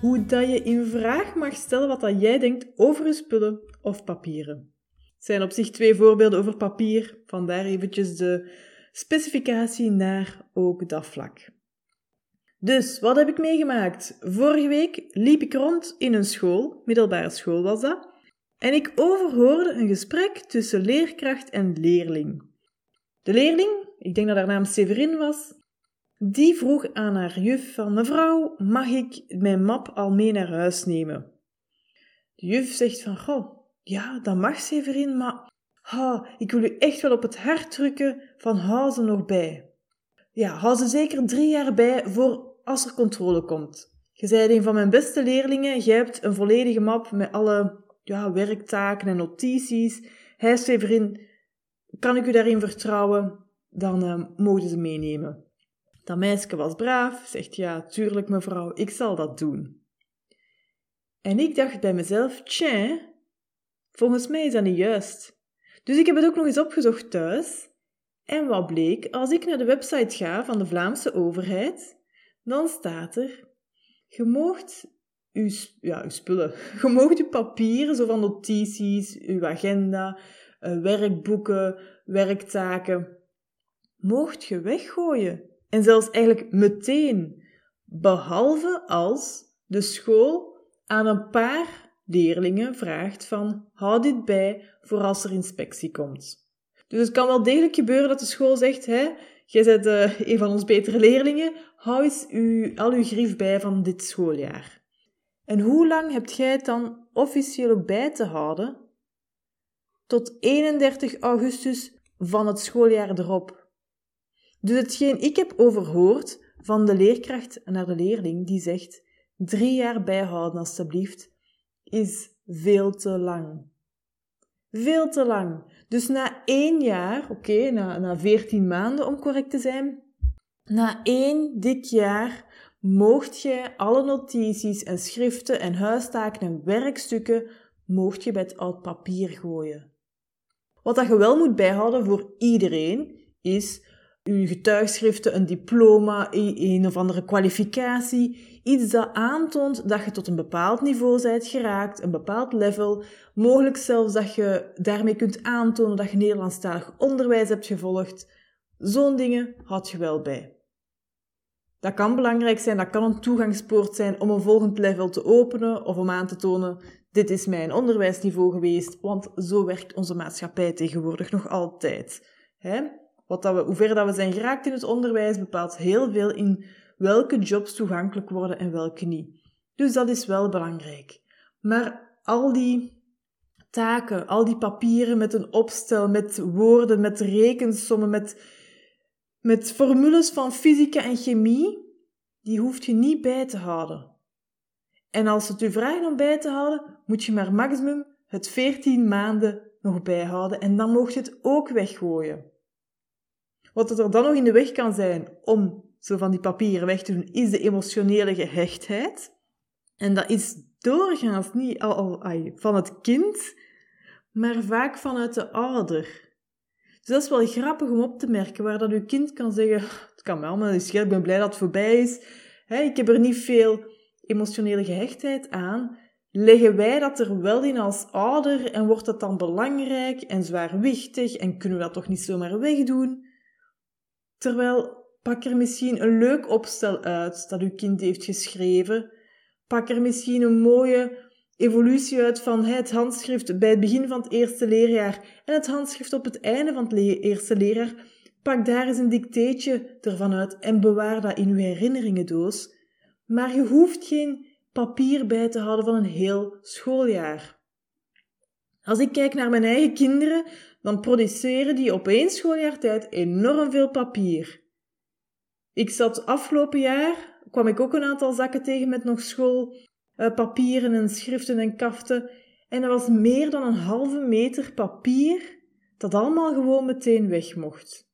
hoe dat je in vraag mag stellen wat dat jij denkt over spullen of papieren. Het zijn op zich twee voorbeelden over papier, vandaar eventjes de specificatie naar ook dat vlak. Dus, wat heb ik meegemaakt? Vorige week liep ik rond in een school, middelbare school was dat, en ik overhoorde een gesprek tussen leerkracht en leerling. De leerling, ik denk dat haar naam Severin was, die vroeg aan haar juf van mevrouw, mag ik mijn map al mee naar huis nemen? De juf zegt van, goh, ja, dat mag Severin, maar ha, ik wil u echt wel op het hart drukken van hou ze nog bij. Ja, hou ze zeker drie jaar bij voor als er controle komt. Je zei een van mijn beste leerlingen, jij hebt een volledige map met alle ja, werktaken en notities. Hij, Severin, kan ik u daarin vertrouwen? Dan uh, mogen ze meenemen. Dat meisje was braaf, zegt ja, tuurlijk mevrouw, ik zal dat doen. En ik dacht bij mezelf, tja, volgens mij is dat niet juist. Dus ik heb het ook nog eens opgezocht thuis. En wat bleek, als ik naar de website ga van de Vlaamse overheid, dan staat er, je moogt uw, ja, uw spullen, je moogt uw papieren, zo van notities, uw agenda, eh, werkboeken, werktaken, moogt je weggooien. En zelfs eigenlijk meteen, behalve als de school aan een paar leerlingen vraagt van hou dit bij voor als er inspectie komt. Dus het kan wel degelijk gebeuren dat de school zegt, hè, jij bent uh, een van ons betere leerlingen, hou eens u, al uw grief bij van dit schooljaar. En hoe lang hebt jij het dan officieel bij te houden? Tot 31 augustus van het schooljaar erop. Dus hetgeen ik heb overhoord van de leerkracht naar de leerling, die zegt, drie jaar bijhouden alstublieft, is veel te lang. Veel te lang. Dus na één jaar, oké, na, na veertien maanden om correct te zijn, na één dik jaar moogt je alle notities en schriften en huistaken en werkstukken moogt je bij het oud papier gooien. Wat dat je wel moet bijhouden voor iedereen is uw getuigschriften, een diploma, een of andere kwalificatie, iets dat aantoont dat je tot een bepaald niveau bent geraakt, een bepaald level, mogelijk zelfs dat je daarmee kunt aantonen dat je Nederlandstalig onderwijs hebt gevolgd. Zo'n dingen houd je wel bij. Dat kan belangrijk zijn, dat kan een toegangspoort zijn om een volgend level te openen of om aan te tonen, dit is mijn onderwijsniveau geweest, want zo werkt onze maatschappij tegenwoordig nog altijd. Hè? Wat dat hoe ver dat we zijn geraakt in het onderwijs bepaalt heel veel in welke jobs toegankelijk worden en welke niet. Dus dat is wel belangrijk. Maar al die taken, al die papieren met een opstel, met woorden, met rekensommen, met, met formules van fysica en chemie, die hoeft je niet bij te houden. En als het u vragen om bij te houden, moet je maar maximum het 14 maanden nog bijhouden en dan mocht je het ook weggooien. Wat er dan nog in de weg kan zijn om zo van die papieren weg te doen, is de emotionele gehechtheid. En dat is doorgaans niet al, al van het kind, maar vaak vanuit de ouder. Dus dat is wel grappig om op te merken, waar dat uw kind kan zeggen, het kan wel, maar is ik ben blij dat het voorbij is. ik heb er niet veel emotionele gehechtheid aan. Leggen wij dat er wel in als ouder en wordt dat dan belangrijk en zwaarwichtig en kunnen we dat toch niet zomaar wegdoen? Terwijl pak er misschien een leuk opstel uit dat uw kind heeft geschreven. Pak er misschien een mooie evolutie uit van het handschrift bij het begin van het eerste leerjaar en het handschrift op het einde van het eerste leerjaar. Pak daar eens een dicteetje ervan uit en bewaar dat in uw herinneringendoos. Maar je hoeft geen papier bij te houden van een heel schooljaar. Als ik kijk naar mijn eigen kinderen, dan produceren die op één schooljaar tijd enorm veel papier. Ik zat afgelopen jaar, kwam ik ook een aantal zakken tegen met nog school, uh, papieren en schriften en kaften. En er was meer dan een halve meter papier dat allemaal gewoon meteen weg mocht.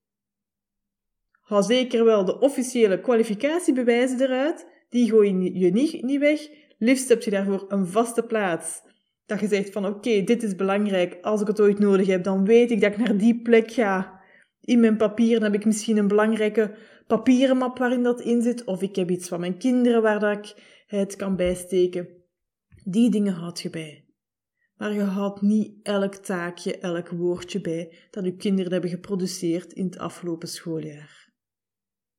Hou zeker wel de officiële kwalificatiebewijzen eruit, die gooi je niet, niet weg. Liefst heb je daarvoor een vaste plaats. Dat je zegt van oké, dit is belangrijk. Als ik het ooit nodig heb, dan weet ik dat ik naar die plek ga. In mijn papieren heb ik misschien een belangrijke papierenmap waarin dat in zit. Of ik heb iets van mijn kinderen waar dat ik het kan bijsteken. Die dingen houd je bij. Maar je houdt niet elk taakje, elk woordje bij dat je kinderen hebben geproduceerd in het afgelopen schooljaar.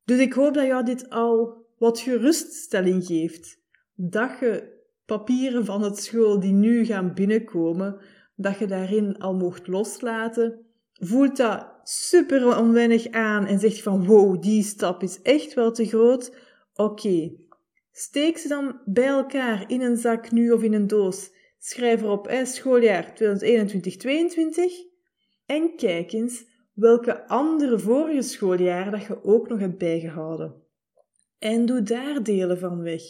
Dus ik hoop dat jou dit al wat geruststelling geeft. Dat je papieren van het school die nu gaan binnenkomen, dat je daarin al mocht loslaten. Voelt dat super onwennig aan en zegt van wow, die stap is echt wel te groot. Oké, steek ze dan bij elkaar in een zak nu of in een doos. Schrijf erop schooljaar 2021-22 en kijk eens welke andere vorige schooljaar dat je ook nog hebt bijgehouden en doe daar delen van weg.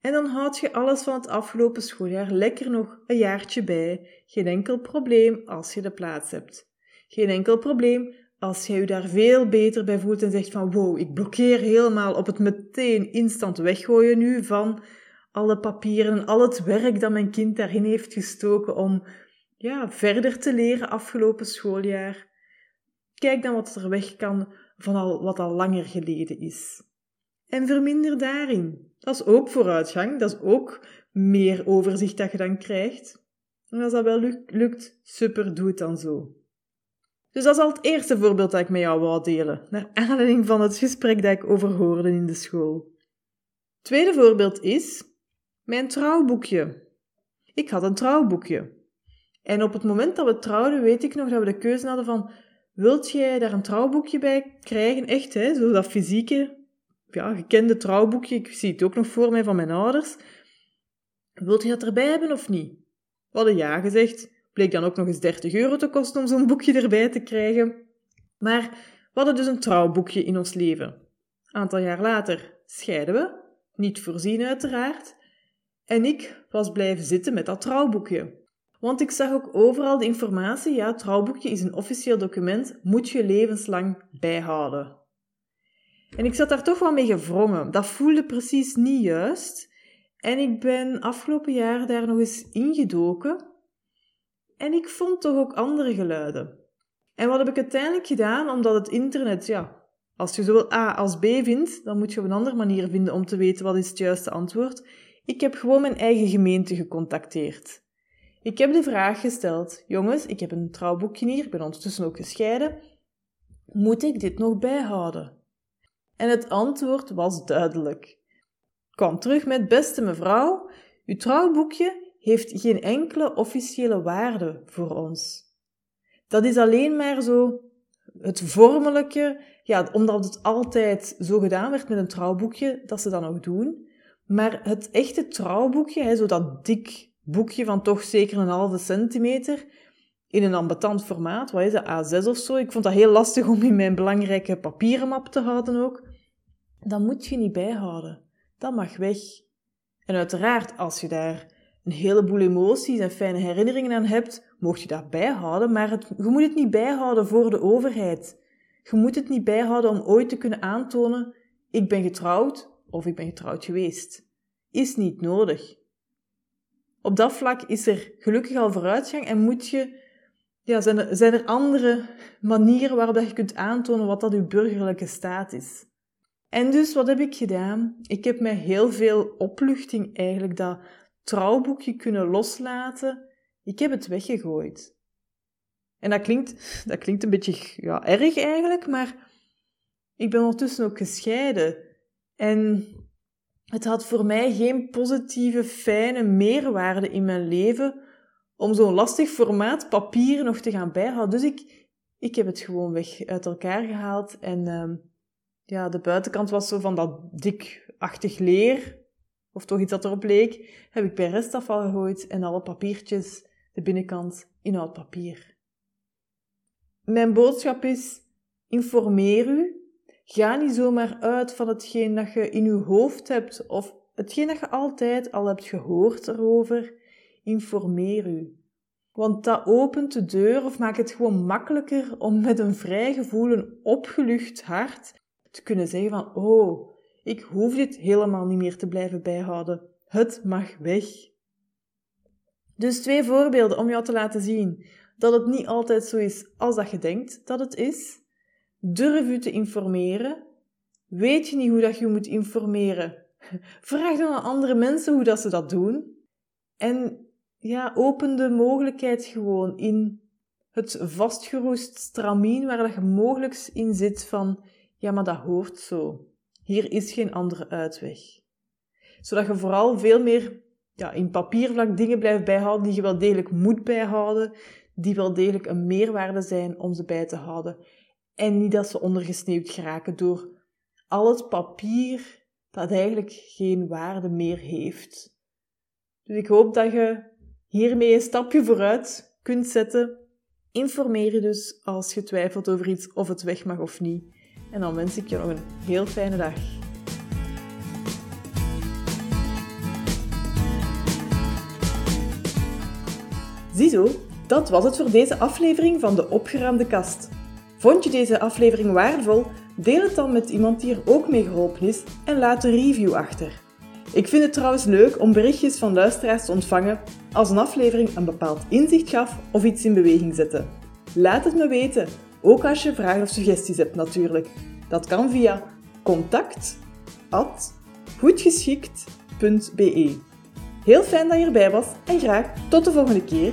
En dan houd je alles van het afgelopen schooljaar lekker nog een jaartje bij. Geen enkel probleem als je de plaats hebt. Geen enkel probleem als je je daar veel beter bij voelt en zegt van wow, ik blokkeer helemaal op het meteen instant weggooien nu van alle papieren en al het werk dat mijn kind daarin heeft gestoken om ja, verder te leren afgelopen schooljaar. Kijk dan wat er weg kan van al, wat al langer geleden is en verminder daarin. Dat is ook vooruitgang, dat is ook meer overzicht dat je dan krijgt. En als dat wel lukt, super, doe het dan zo. Dus dat is al het eerste voorbeeld dat ik met jou wou delen, naar aanleiding van het gesprek dat ik overhoorde in de school. Tweede voorbeeld is mijn trouwboekje. Ik had een trouwboekje. En op het moment dat we trouwden, weet ik nog dat we de keuze hadden van, wilt jij daar een trouwboekje bij krijgen? Echt, hè? Zo dat fysieke ja, gekende trouwboekje. Ik zie het ook nog voor mij van mijn ouders. Wilt je dat erbij hebben of niet? We hadden ja gezegd. Bleek dan ook nog eens 30 euro te kosten om zo'n boekje erbij te krijgen. Maar we hadden dus een trouwboekje in ons leven. Een aantal jaar later scheiden we, niet voorzien uiteraard. En ik was blijven zitten met dat trouwboekje. Want ik zag ook overal de informatie, ja, trouwboekje is een officieel document, moet je levenslang bijhouden. En ik zat daar toch wel mee gevrongen. Dat voelde precies niet juist. En ik ben afgelopen jaar daar nog eens ingedoken. En ik vond toch ook andere geluiden. En wat heb ik uiteindelijk gedaan? Omdat het internet, ja, als je zowel A als B vindt, dan moet je op een andere manier vinden om te weten wat is het juiste antwoord. Ik heb gewoon mijn eigen gemeente gecontacteerd. Ik heb de vraag gesteld: jongens, ik heb een trouwboekje hier, ik ben ondertussen ook gescheiden. Moet ik dit nog bijhouden? En het antwoord was duidelijk. Kwam terug met beste mevrouw, uw trouwboekje heeft geen enkele officiële waarde voor ons. Dat is alleen maar zo het vormelijke, ja, omdat het altijd zo gedaan werd met een trouwboekje, dat ze dat nog doen. Maar het echte trouwboekje, hè, zo dat dik boekje van toch zeker een halve centimeter, in een ambetant formaat, wat is dat, A6 of zo. Ik vond dat heel lastig om in mijn belangrijke papierenmap te houden ook dat moet je niet bijhouden. Dat mag weg. En uiteraard, als je daar een heleboel emoties en fijne herinneringen aan hebt, mocht je dat bijhouden, maar je moet het niet bijhouden voor de overheid. Je moet het niet bijhouden om ooit te kunnen aantonen: ik ben getrouwd of ik ben getrouwd geweest. Is niet nodig. Op dat vlak is er gelukkig al vooruitgang en moet je, ja, zijn, er, zijn er andere manieren waarop dat je kunt aantonen wat dat uw burgerlijke staat is. En dus wat heb ik gedaan? Ik heb met heel veel opluchting eigenlijk dat trouwboekje kunnen loslaten. Ik heb het weggegooid. En dat klinkt, dat klinkt een beetje ja, erg eigenlijk, maar ik ben ondertussen ook gescheiden. En het had voor mij geen positieve, fijne meerwaarde in mijn leven om zo'n lastig formaat papier nog te gaan bijhouden. Dus ik, ik heb het gewoon weg uit elkaar gehaald en ehm, ja, de buitenkant was zo van dat dikachtig leer, of toch iets dat erop leek, heb ik bij restafval gegooid en alle papiertjes, de binnenkant, in oud papier. Mijn boodschap is, informeer u. Ga niet zomaar uit van hetgeen dat je in je hoofd hebt of hetgeen dat je altijd al hebt gehoord erover, informeer u. Want dat opent de deur of maakt het gewoon makkelijker om met een vrij gevoel, een opgelucht hart, te kunnen zeggen van, oh, ik hoef dit helemaal niet meer te blijven bijhouden. Het mag weg. Dus twee voorbeelden om jou te laten zien dat het niet altijd zo is als dat je denkt dat het is. Durf u te informeren. Weet je niet hoe dat je moet informeren? Vraag dan aan andere mensen hoe dat ze dat doen. En ja, open de mogelijkheid gewoon in het vastgeroest stramien waar dat je mogelijk in zit van ja, maar dat hoort zo. Hier is geen andere uitweg. Zodat je vooral veel meer ja, in papiervlak dingen blijft bijhouden die je wel degelijk moet bijhouden, die wel degelijk een meerwaarde zijn om ze bij te houden. En niet dat ze ondergesneeuwd geraken door al het papier dat eigenlijk geen waarde meer heeft. Dus ik hoop dat je hiermee een stapje vooruit kunt zetten. Informeer je dus als je twijfelt over iets of het weg mag of niet. En dan wens ik je nog een heel fijne dag. Ziezo, dat was het voor deze aflevering van de Opgeruimde Kast. Vond je deze aflevering waardevol? Deel het dan met iemand die er ook mee geholpen is en laat een review achter. Ik vind het trouwens leuk om berichtjes van luisteraars te ontvangen als een aflevering een bepaald inzicht gaf of iets in beweging zette. Laat het me weten, ook als je vragen of suggesties hebt natuurlijk. Dat kan via contact@goedgeschikt.be. Heel fijn dat je erbij was en graag tot de volgende keer.